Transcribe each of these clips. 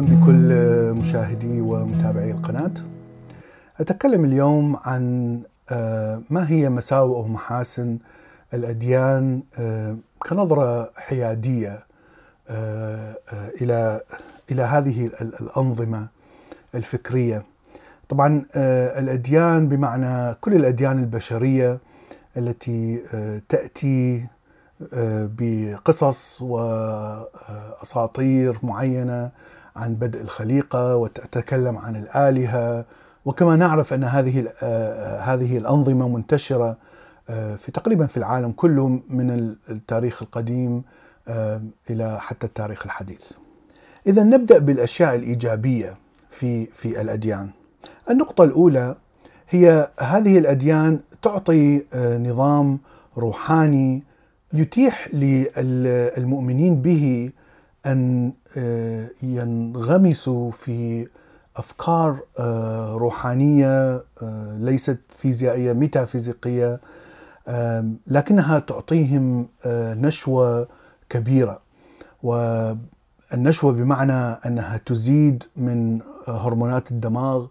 بكل مشاهدي ومتابعي القناة. أتكلم اليوم عن آه، ما هي مساوئ ومحاسن الأديان آه، كنظرة حيادية آه، إلى إلى هذه الأنظمة الفكرية. طبعا الأديان بمعنى كل الأديان البشرية التي تأتي بقصص وأساطير معينة عن بدء الخليقة وتتكلم عن الآلهة وكما نعرف أن هذه هذه الأنظمة منتشرة في تقريبا في العالم كله من التاريخ القديم إلى حتى التاريخ الحديث. إذا نبدأ بالأشياء الإيجابية في في الأديان. النقطة الأولى هي هذه الأديان تعطي نظام روحاني يتيح للمؤمنين به أن آه، ينغمسوا في أفكار آه، روحانية آه، ليست فيزيائية ميتافيزيقية لكنها تعطيهم نشوة كبيرة. والنشوة بمعنى أنها تزيد من هرمونات الدماغ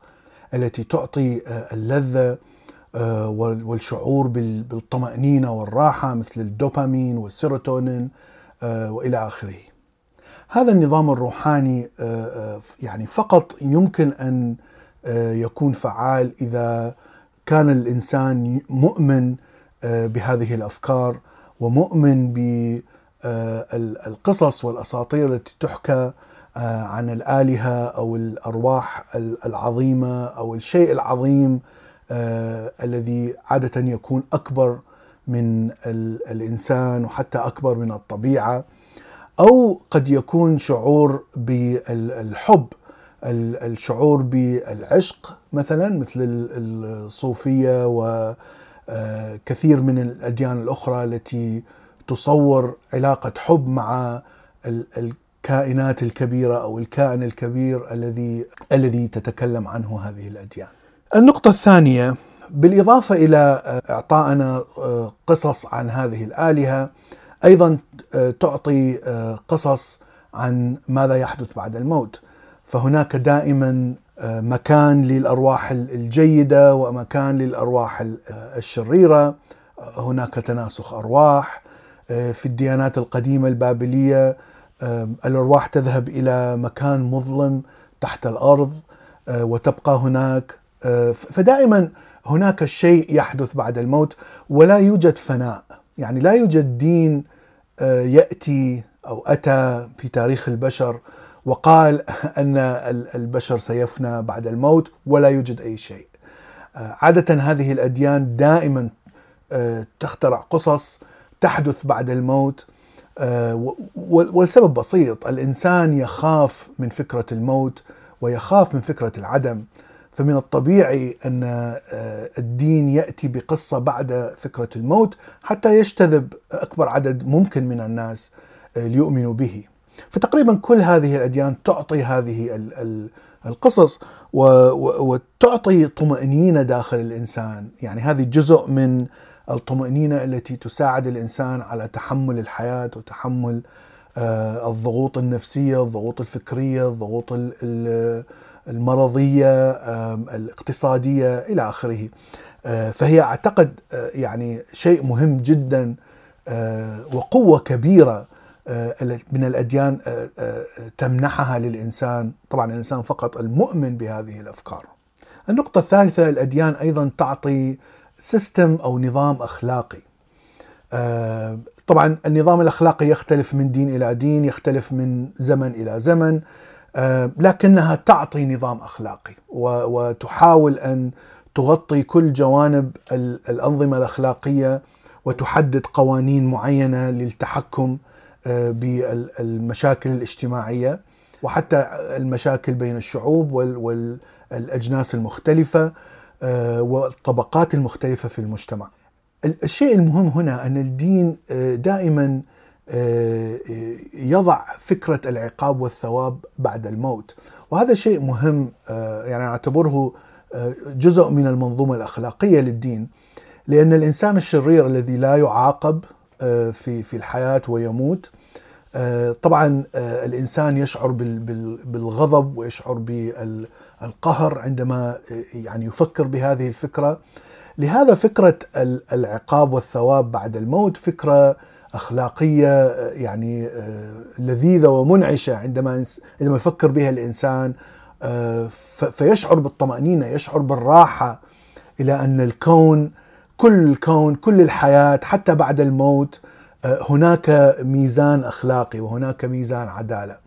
التي تعطي اللذة آه، والشعور بالطمأنينة والراحة مثل الدوبامين والسيروتونين وإلى آخره. هذا النظام الروحاني آه، يعني فقط يمكن أن يكون فعال إذا كان الإنسان مؤمن بهذه الأفكار ومؤمن بالقصص والأساطير التي تحكى عن الآلهة أو الأرواح العظيمة أو الشيء العظيم آه الذي عادة يكون أكبر من الإنسان وحتى أكبر من الطبيعة. أو قد يكون شعور بالحب الشعور بالعشق مثلا مثل الصوفية وكثير من الأديان الأخرى التي تصور علاقة حب مع الكائنات الكبيرة أو الكائن الكبير الذي الذي تتكلم عنه هذه الأديان. النقطة الثانية بالإضافة إلى إعطائنا آه، قصص عن هذه الآلهة أيضا آه، تعطي آه، قصص عن ماذا يحدث بعد الموت. فهناك دائما مكان للأرواح الجيدة ومكان للأرواح الشريرة. هناك تناسخ أرواح. في الديانات القديمة البابلية الأرواح تذهب إلى مكان مظلم تحت الأرض وتبقى هناك. آه، فدائما هناك شيء يحدث بعد الموت ولا يوجد فناء. يعني لا يوجد دين آه، يأتي أو أتى في تاريخ البشر وقال أن البشر سيفنى بعد الموت ولا يوجد أي شيء. آه، عادة هذه الأديان دائما تخترع قصص تحدث بعد الموت والسبب بسيط الإنسان يخاف من فكرة الموت ويخاف من فكرة العدم فمن الطبيعي أن آه، الدين يأتي بقصة بعد فكرة الموت حتى يجتذب أكبر عدد ممكن من الناس آه، ليؤمنوا به. فتقريبا كل هذه الأديان تعطي هذه القصص وتعطي طمأنينة داخل الإنسان، يعني هذه جزء من الطمأنينة التي تساعد الإنسان على تحمل الحياة وتحمل الضغوط النفسية، الضغوط الفكرية، الضغوط المرضية الاقتصادية إلى آخره. آه، فهي أعتقد آه، يعني شيء مهم جدا آه، وقوة كبيرة من الأديان تمنحها للإنسان طبعا الإنسان فقط المؤمن بهذه الأفكار. النقطة الثالثة الأديان أيضا تعطي سيستم أو نظام أخلاقي. طبعا النظام الأخلاقي يختلف من دين إلى دين يختلف من زمن إلى زمن آه، لكنها تعطي نظام أخلاقي وتحاول أن تغطي كل جوانب الأنظمة الأخلاقية وتحدد قوانين معينة للتحكم آه، بالمشاكل الاجتماعية وحتى المشاكل بين الشعوب والأجناس المختلفة آه، والطبقات المختلفة في المجتمع. الشيء المهم هنا أن الدين دائما آه، يضع فكرة العقاب والثواب بعد الموت. وهذا شيء مهم آه، يعني أعتبره آه، جزء من المنظومة الأخلاقية للدين. لأن الإنسان الشرير الذي لا يعاقب في في الحياة ويموت طبعا الإنسان يشعر بالغضب ويشعر بالقهر عندما يعني يفكر بهذه الفكرة. لهذا فكرة العقاب والثواب بعد الموت فكرة أخلاقية يعني لذيذة ومنعشة عندما عندما يفكر بها الإنسان فيشعر بالطمأنينة يشعر بالراحة إلى أن الكون كل الكون كل الحياة حتى بعد الموت هناك ميزان أخلاقي وهناك ميزان عدالة.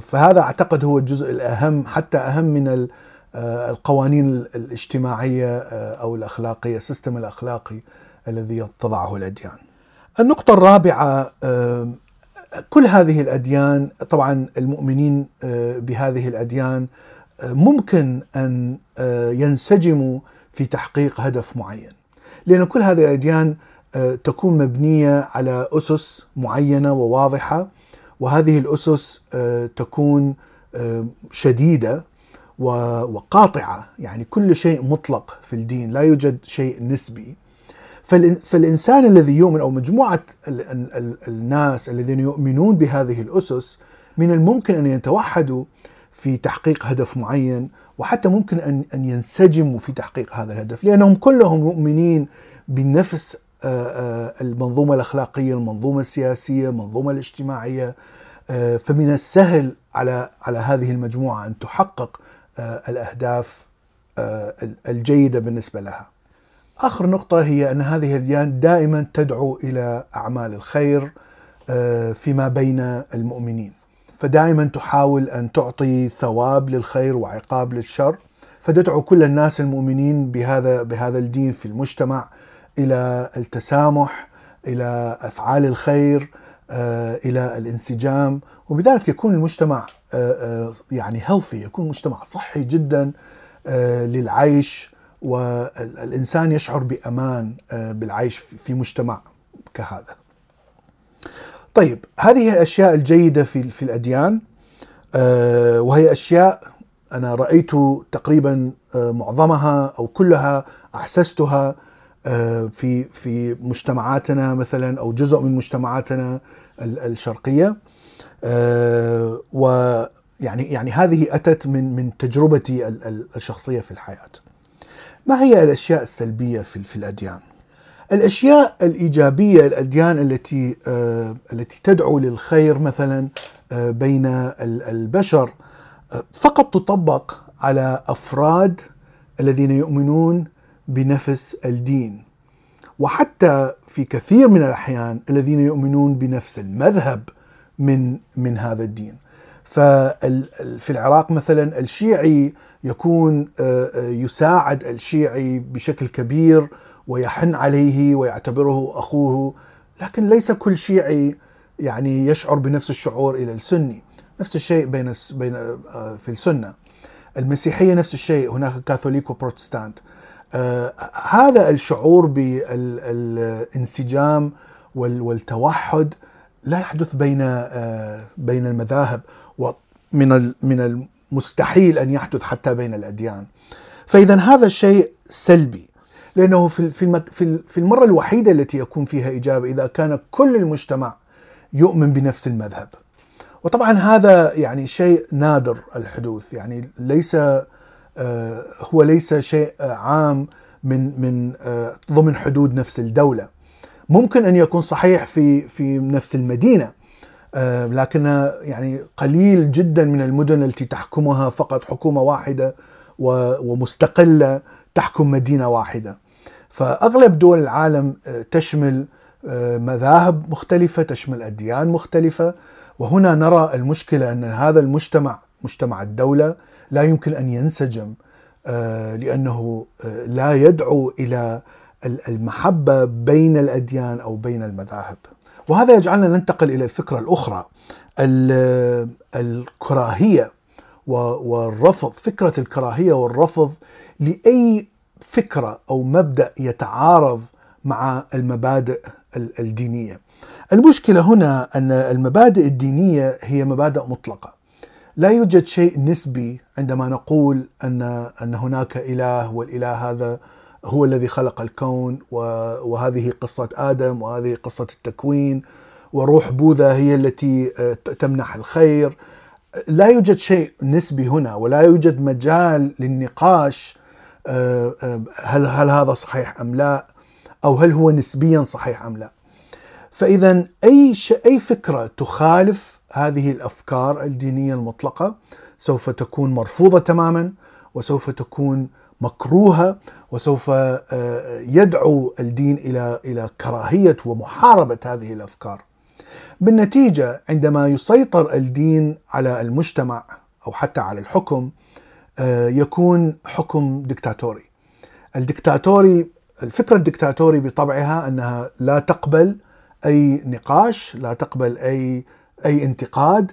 فهذا أعتقد هو الجزء الأهم حتى أهم من القوانين الاجتماعية أو الأخلاقية السيستم الأخلاقي الذي تضعه الأديان. النقطة الرابعة كل هذه الأديان طبعا المؤمنين بهذه الأديان ممكن أن ينسجموا في تحقيق هدف معين لأن كل هذه الأديان تكون مبنية على أسس معينة وواضحة وهذه الأسس تكون شديدة وقاطعة. يعني كل شيء مطلق في الدين لا يوجد شيء نسبي. فالإنسان الذي يؤمن أو مجموعة الناس الذين يؤمنون بهذه الأسس من الممكن أن يتوحدوا في تحقيق هدف معين وحتى ممكن ان أن ينسجموا في تحقيق هذا الهدف. لأنهم كلهم مؤمنين بنفس المنظومة الأخلاقية، المنظومة السياسية، المنظومة الاجتماعية. فمن السهل على على هذه المجموعة أن تحقق الأهداف الجيدة بالنسبة لها. آخر نقطة هي أن هذه الأديان دائما تدعو إلى أعمال الخير فيما بين المؤمنين. فدائما تحاول أن تعطي ثواب للخير وعقاب للشر فتدعو كل الناس المؤمنين بهذا بهذا الدين في المجتمع إلى التسامح إلى أفعال الخير إلى الانسجام وبذلك يكون المجتمع يعني هيلثي يكون مجتمع صحي جدا للعيش والإنسان يشعر بأمان بالعيش في مجتمع كهذا. طيب هذه الأشياء الجيدة في في الأديان وهي أشياء أنا رأيت تقريبا معظمها أو كلها أحسستها في في مجتمعاتنا مثلا أو جزء من مجتمعاتنا الشرقية ويعني يعني هذه أتت من من تجربتي الشخصية في الحياة. ما هي الأشياء السلبية في في الأديان؟ الأشياء الإيجابية الأديان التي التي تدعو للخير مثلا بين البشر فقط تطبق على أفراد الذين يؤمنون بنفس الدين. وحتى في كثير من الأحيان الذين يؤمنون بنفس المذهب من من هذا الدين. ففي العراق مثلا الشيعي يكون يساعد الشيعي بشكل كبير ويحن عليه ويعتبره أخوه لكن ليس كل شيعي يعني يشعر بنفس الشعور إلى السني. نفس الشيء بين بين في السنة. المسيحية نفس الشيء هناك كاثوليك وبروتستانت آه هذا الشعور بالانسجام والتوحد لا يحدث بين آه بين المذاهب ومن من المستحيل أن يحدث حتى بين الأديان. فإذا هذا الشيء سلبي لأنه في في في المرة الوحيدة التي يكون فيها إجابة إذا كان كل المجتمع يؤمن بنفس المذهب. وطبعا هذا يعني شيء نادر الحدوث يعني ليس هو ليس شيء عام من من ضمن حدود نفس الدولة. ممكن أن يكون صحيح في في نفس المدينة لكن يعني قليل جدا من المدن التي تحكمها فقط حكومة واحدة ومستقلة تحكم مدينة واحدة. فأغلب دول العالم تشمل مذاهب مختلفة تشمل أديان مختلفة وهنا نرى المشكلة أن هذا المجتمع مجتمع الدولة لا يمكن أن ينسجم لأنه لا يدعو إلى المحبة بين الأديان أو بين المذاهب وهذا يجعلنا ننتقل إلى الفكرة الأخرى الكراهية والرفض فكرة الكراهية والرفض لأي فكرة أو مبدأ يتعارض مع المبادئ الدينية. المشكلة هنا أن المبادئ الدينية هي مبادئ مطلقة. لا يوجد شيء نسبي عندما نقول ان أن هناك إله والإله هذا هو الذي خلق الكون وهذه قصة آدم وهذه قصة التكوين وروح بوذا هي التي تمنح الخير. لا يوجد شيء نسبي هنا ولا يوجد مجال للنقاش هل هل هذا صحيح أم لا؟ أو هل هو نسبيا صحيح أم لا؟ فاذا أي أي فكرة تخالف هذه الأفكار الدينية المطلقة سوف تكون مرفوضة تماما وسوف تكون مكروهة وسوف آه، يدعو الدين إلى إلى كراهية ومحاربة هذه الأفكار. بالنتيجة عندما يسيطر الدين على المجتمع أو حتى على الحكم آه، يكون حكم دكتاتوري. الدكتاتوري الفكرة الدكتاتوري بطبعها أنها لا تقبل أي نقاش، لا تقبل أي أي انتقاد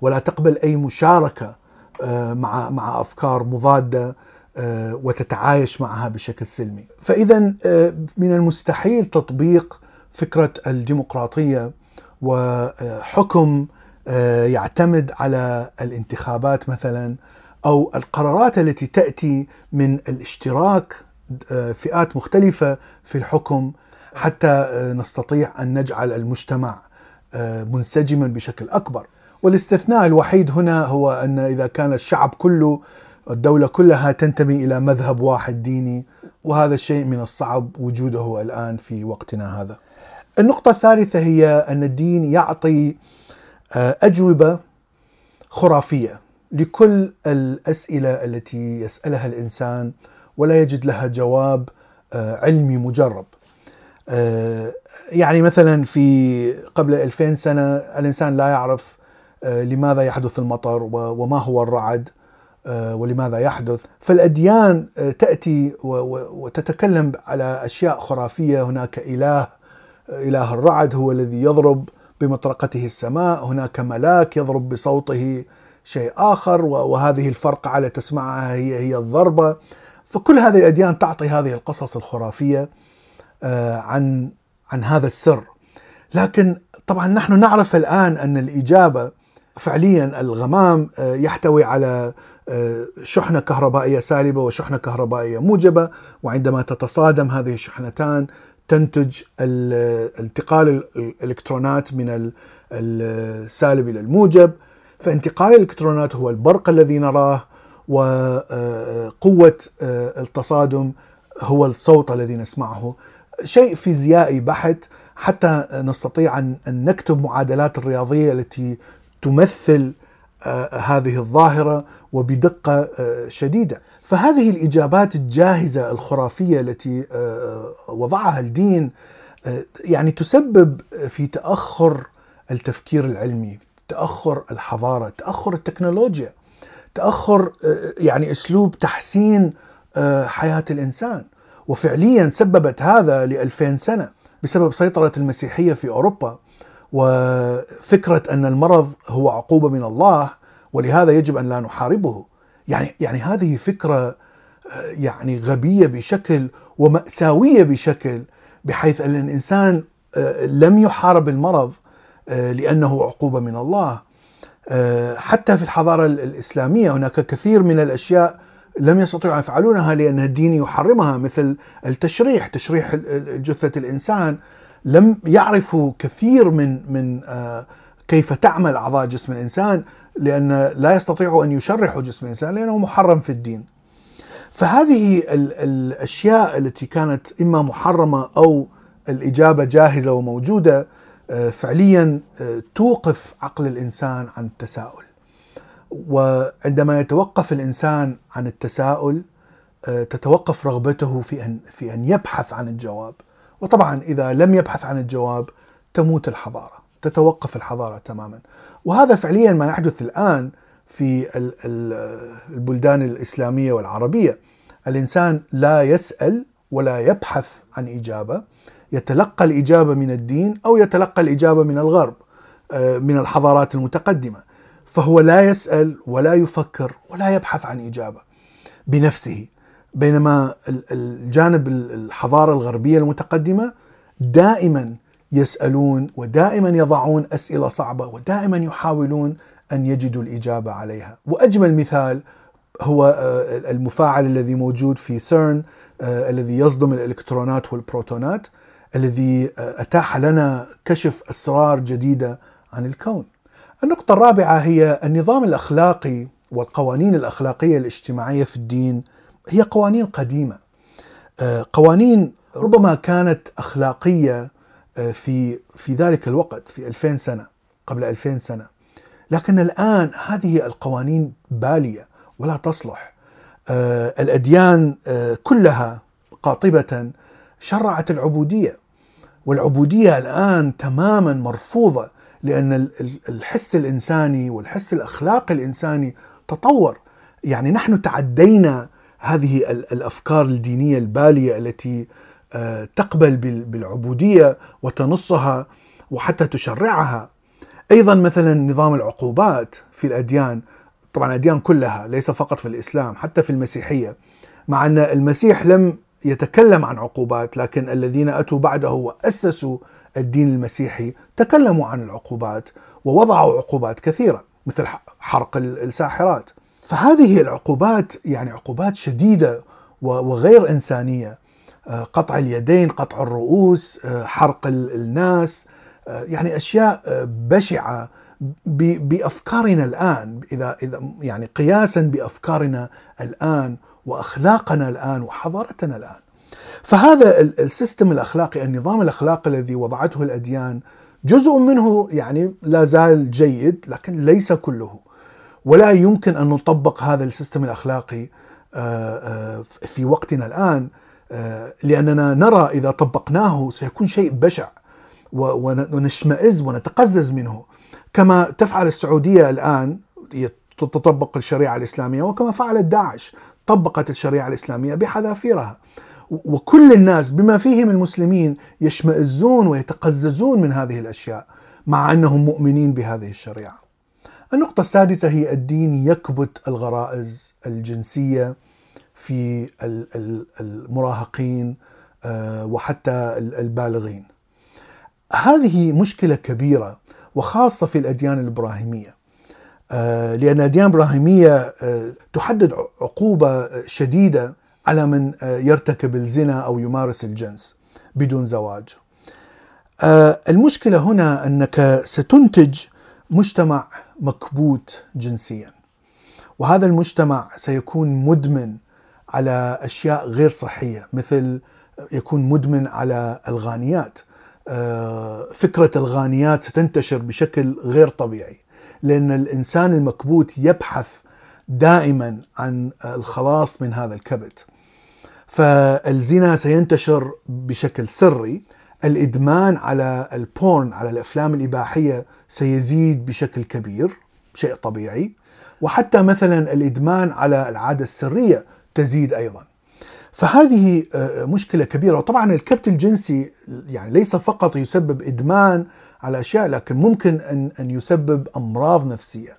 ولا تقبل أي مشاركة آه، مع مع أفكار مضادة آه، وتتعايش معها بشكل سلمي. فاذا آه، من المستحيل تطبيق فكرة الديمقراطية وحكم يعتمد على الانتخابات مثلا أو القرارات التي تأتي من الاشتراك فئات مختلفة في الحكم حتى نستطيع أن نجعل المجتمع منسجما بشكل أكبر. والاستثناء الوحيد هنا هو أن إذا كان الشعب كله الدولة كلها تنتمي إلى مذهب واحد ديني وهذا الشيء من الصعب وجوده الآن في وقتنا هذا النقطة الثالثة هي أن الدين يعطي آه، أجوبة خرافية لكل الأسئلة التي يسألها الإنسان ولا يجد لها جواب آه، علمي مجرب آه، يعني مثلا في قبل 2000 سنة الإنسان لا يعرف لماذا يحدث المطر وما هو الرعد آه، ولماذا يحدث. فالأديان آه، تأتي وتتكلم على أشياء خرافية. هناك إله آه، إله الرعد هو الذي يضرب بمطرقته السماء. هناك ملاك يضرب بصوته شيء آخر وهذه الفرقعة التي تسمعها هي هي الضربة. فكل هذه الأديان تعطي هذه القصص الخرافية. عن عن هذا السر. لكن طبعا نحن نعرف الآن أن الإجابة فعليا الغمام يحتوي على شحنة كهربائية سالبة وشحنة كهربائية موجبة وعندما تتصادم هذه الشحنتان تنتج انتقال الإلكترونات من السالب إلى الموجب. فانتقال الإلكترونات هو البرق الذي نراه وقوه التصادم هو الصوت الذي نسمعه. شيء فيزيائي بحت حتى نستطيع ان نكتب معادلات الرياضية التي تمثل آه، هذه الظاهرة وبدقة آه، شديدة. فهذه الإجابات الجاهزة الخرافية التي آه، وضعها الدين يعني تسبب في تأخر التفكير العلمي تأخر الحضارة تأخر التكنولوجيا تأخر يعني أسلوب تحسين حياة الإنسان. وفعليا سببت هذا ل 2000 سنة بسبب سيطرة المسيحية في أوروبا وفكرة أن المرض هو عقوبة من الله ولهذا يجب أن لا نحاربه. يعني يعني هذه فكرة يعني غبية بشكل ومأساوية بشكل بحيث أن الإنسان لم يحارب المرض لأنه عقوبة من الله. حتى في الحضارة الإسلامية هناك كثير من الأشياء لم يستطيعوا يفعلونها لأن الدين يحرمها مثل التشريح تشريح جثة الإنسان لم يعرفوا كثير من من آه، كيف تعمل أعضاء جسم الإنسان لأن لا يستطيعوا أن يشرحوا جسم الإنسان لأنه محرم في الدين. فهذه الأشياء التي كانت إما محرمة أو الإجابة جاهزة وموجودة آه، فعليا آه، توقف عقل الإنسان عن التساؤل. وعندما يتوقف الإنسان عن التساؤل تتوقف رغبته في أن في أن يبحث عن الجواب. وطبعا إذا لم يبحث عن الجواب تموت الحضارة، تتوقف الحضارة تماما. وهذا فعليا ما يحدث الآن في البلدان الإسلامية والعربية. الإنسان لا يسأل ولا يبحث عن إجابة، يتلقى الإجابة من الدين أو يتلقى الإجابة من الغرب آه، من الحضارات المتقدمة. فهو لا يسأل ولا يفكر ولا يبحث عن إجابة بنفسه بينما الجانب الحضارة الغربية المتقدمة دائما يسألون ودائما يضعون أسئلة صعبة ودائما يحاولون أن يجدوا الإجابة عليها وأجمل مثال هو آه، المفاعل الذي موجود في سيرن آه، الذي يصدم الإلكترونات والبروتونات الذي أتاح لنا كشف أسرار جديدة عن الكون. النقطة الرابعة هي النظام الأخلاقي والقوانين الأخلاقية الاجتماعية في الدين هي قوانين قديمة. قوانين ربما كانت أخلاقية في في ذلك الوقت في 2000 سنة قبل 2000 سنة. لكن الآن هذه القوانين بالية ولا تصلح. آه، الأديان آه، كلها قاطبة شرعت العبودية. والعبودية الآن تماما مرفوضة لأن الحس الإنساني والحس الاخلاقي الإنساني تطور. يعني نحن تعدينا هذه الأفكار الدينية البالية التي آه، تقبل بالعبودية وتنصها وحتى تشرعها. أيضا مثلا نظام العقوبات في الأديان طبعا الأديان كلها ليس فقط في الإسلام حتى في المسيحية مع أن المسيح لم يتكلم عن عقوبات لكن الذين أتوا بعده وأسسوا الدين المسيحي تكلموا عن العقوبات ووضعوا عقوبات كثيرة مثل حرق الساحرات. فهذه العقوبات يعني عقوبات شديدة وغير إنسانية. آه، قطع اليدين قطع الرؤوس آه، حرق الناس آه، يعني أشياء بشعة بأفكارنا الآن. إذا إذا يعني قياسا بأفكارنا الآن وأخلاقنا الآن وحضارتنا الآن. فهذا ال system الأخلاقي النظام الأخلاقي الذي وضعته الأديان جزء منه يعني لا زال جيد لكن ليس كله. ولا يمكن أن نطبق هذا ال system الأخلاقي في وقتنا الآن آه، لأننا نرى إذا طبقناه سيكون شيء بشع ونشمئز ونتقزز منه كما تفعل السعودية الآن تطبق الشريعة الإسلامية وكما فعلت داعش طبقت الشريعة الإسلامية بحذافيرها وكل الناس بما فيهم المسلمين يشمئزون ويتقززون من هذه الأشياء مع أنهم مؤمنين بهذه الشريعة. النقطة السادسة هي الدين يكبت الغرائز الجنسية في المراهقين آه، وحتى البالغين. هذه مشكلة كبيرة وخاصة في الأديان الإبراهيمية. آه، لأن الأديان الإبراهيمية آه، تحدد عقوبة شديدة على من يرتكب الزنا أو يمارس الجنس بدون زواج. المشكلة هنا أنك ستنتج مجتمع مكبوت جنسيا. وهذا المجتمع سيكون مدمن على أشياء غير صحية مثل يكون مدمن على الغانيات آه، فكرة الغانيات ستنتشر بشكل غير طبيعي لأن الإنسان المكبوت يبحث دائما عن الخلاص من هذا الكبت فالزنا سينتشر بشكل سري. الإدمان على ال porn على الأفلام الإباحية سيزيد بشكل كبير شيء طبيعي. وحتى مثلا الإدمان على العادة السرية تزيد أيضا. فهذه آه، مشكلة كبيرة. وطبعا الكبت الجنسي يعني ليس فقط يسبب إدمان على أشياء لكن ممكن أن أن يسبب أمراض نفسية.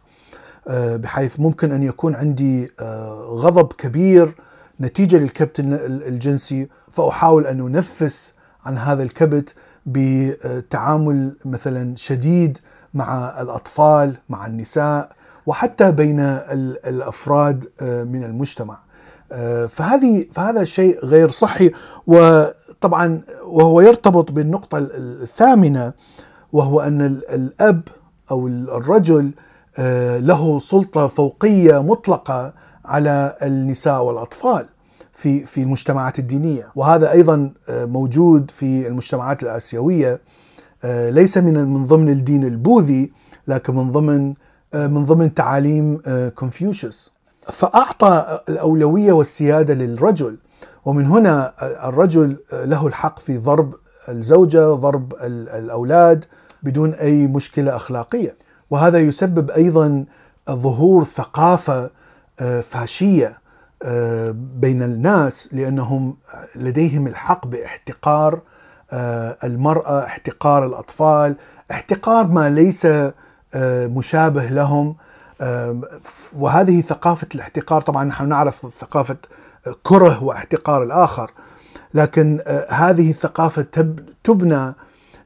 آه، بحيث ممكن أن يكون عندي آه، غضب كبير نتيجة للكبت الجنسي فأحاول أن أنفس عن هذا الكبت بتعامل مثلا شديد مع الأطفال مع النساء وحتى بين الأفراد من المجتمع. آه، فهذه فهذا شيء غير صحي وطبعا وهو يرتبط بالنقطة الثامنة وهو أن الأب أو الرجل آه، له سلطة فوقية مطلقة على النساء والأطفال في في المجتمعات الدينية. وهذا أيضا آه، موجود في المجتمعات الآسيوية. ليس من من ضمن الدين البوذي لكن من ضمن من ضمن تعاليم كونفوشيوس فأعطى الأولوية والسيادة للرجل. ومن هنا الرجل له الحق في ضرب الزوجة ضرب الأولاد بدون أي مشكلة أخلاقية. وهذا يسبب أيضا ظهور ثقافة آه، فاشية آه، بين الناس لأنهم لديهم الحق باحتقار آه، المرأة احتقار الأطفال احتقار ما ليس مشابه لهم. وهذه ثقافة الاحتقار طبعا نحن نعرف ثقافة كره واحتقار الآخر لكن هذه الثقافة تبنى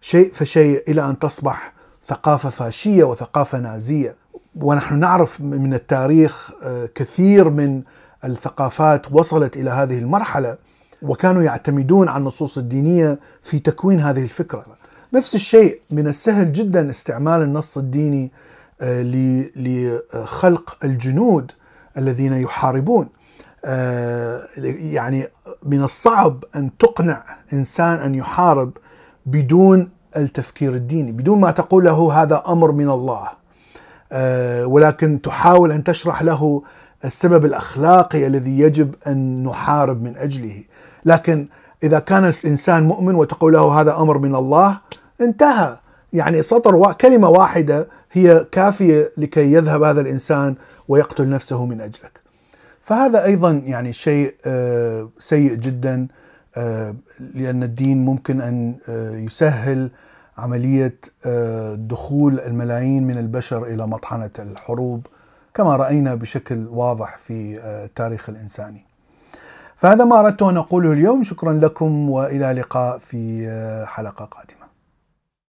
شيء فشيء إلى أن تصبح ثقافة فاشية وثقافة نازية. ونحن نعرف من التاريخ آه، كثير من الثقافات وصلت إلى هذه المرحلة وكانوا يعتمدون على النصوص الدينية في تكوين هذه الفكرة. نفس الشيء من السهل جدا استعمال النص الديني آه، لخلق الجنود الذين يحاربون آه، يعني من الصعب أن تقنع إنسان أن يحارب بدون التفكير الديني بدون ما تقول له هذا أمر من الله ولكن تحاول أن تشرح له السبب الأخلاقي الذي يجب أن نحارب من أجله لكن إذا كان الإنسان مؤمن وتقول له هذا أمر من الله انتهى يعني سطر. كلمة واحدة هي كافية لكي يذهب هذا الإنسان ويقتل نفسه من أجلك. فهذا أيضا يعني شيء آه، سيء جدا آه، لأن الدين ممكن أن آه، يسهل عملية دخول الملايين من البشر إلى مطحنة الحروب كما رأينا بشكل واضح في التاريخ الإنساني. فهذا ما أردت أن أقوله اليوم شكرا لكم وإلى لقاء في حلقة قادمة.